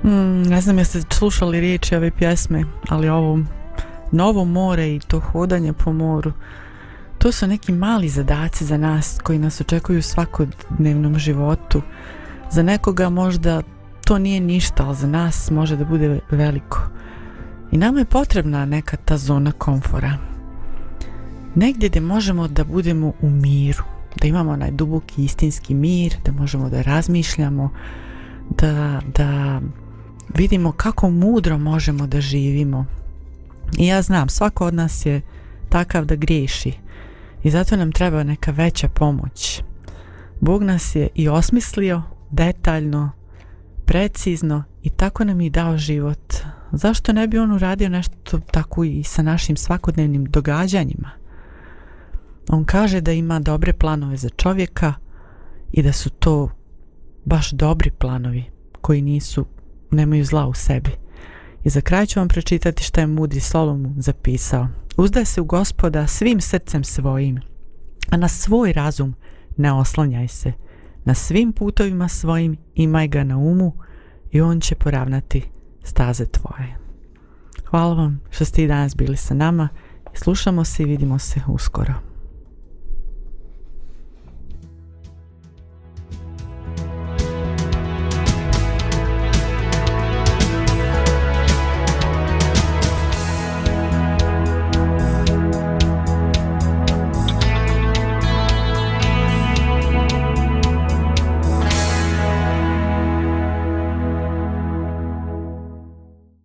Mm, ne znam jeste slušali riječi ove pjesme, ali ovo novo more i to hodanje po moru, to su neki mali zadaci za nas koji nas očekuju u svakodnevnom životu. Za nekoga možda to nije ništa, ali za nas može da bude veliko. I nama je potrebna neka ta zona komfora. Negdje gdje možemo da budemo u miru, da imamo onaj duboki istinski mir, da možemo da razmišljamo, da, da vidimo kako mudro možemo da živimo. I ja znam, svako od nas je takav da griješi. I zato nam treba neka veća pomoć. Bog nas je i osmislio detaljno, precizno i tako nam je dao život. Zašto ne bi on uradio nešto tako i sa našim svakodnevnim događanjima? On kaže da ima dobre planove za čovjeka i da su to baš dobri planovi koji nisu nemaju zla u sebi. I za kraj ću vam pročitati što je Mudri Solomon zapisao. Uzdaj se u gospoda svim srcem svojim, a na svoj razum ne oslanjaj se. Na svim putovima svojim imaj ga na umu i on će poravnati staze tvoje. Hvala vam što ste i danas bili sa nama. Slušamo se i vidimo se uskoro.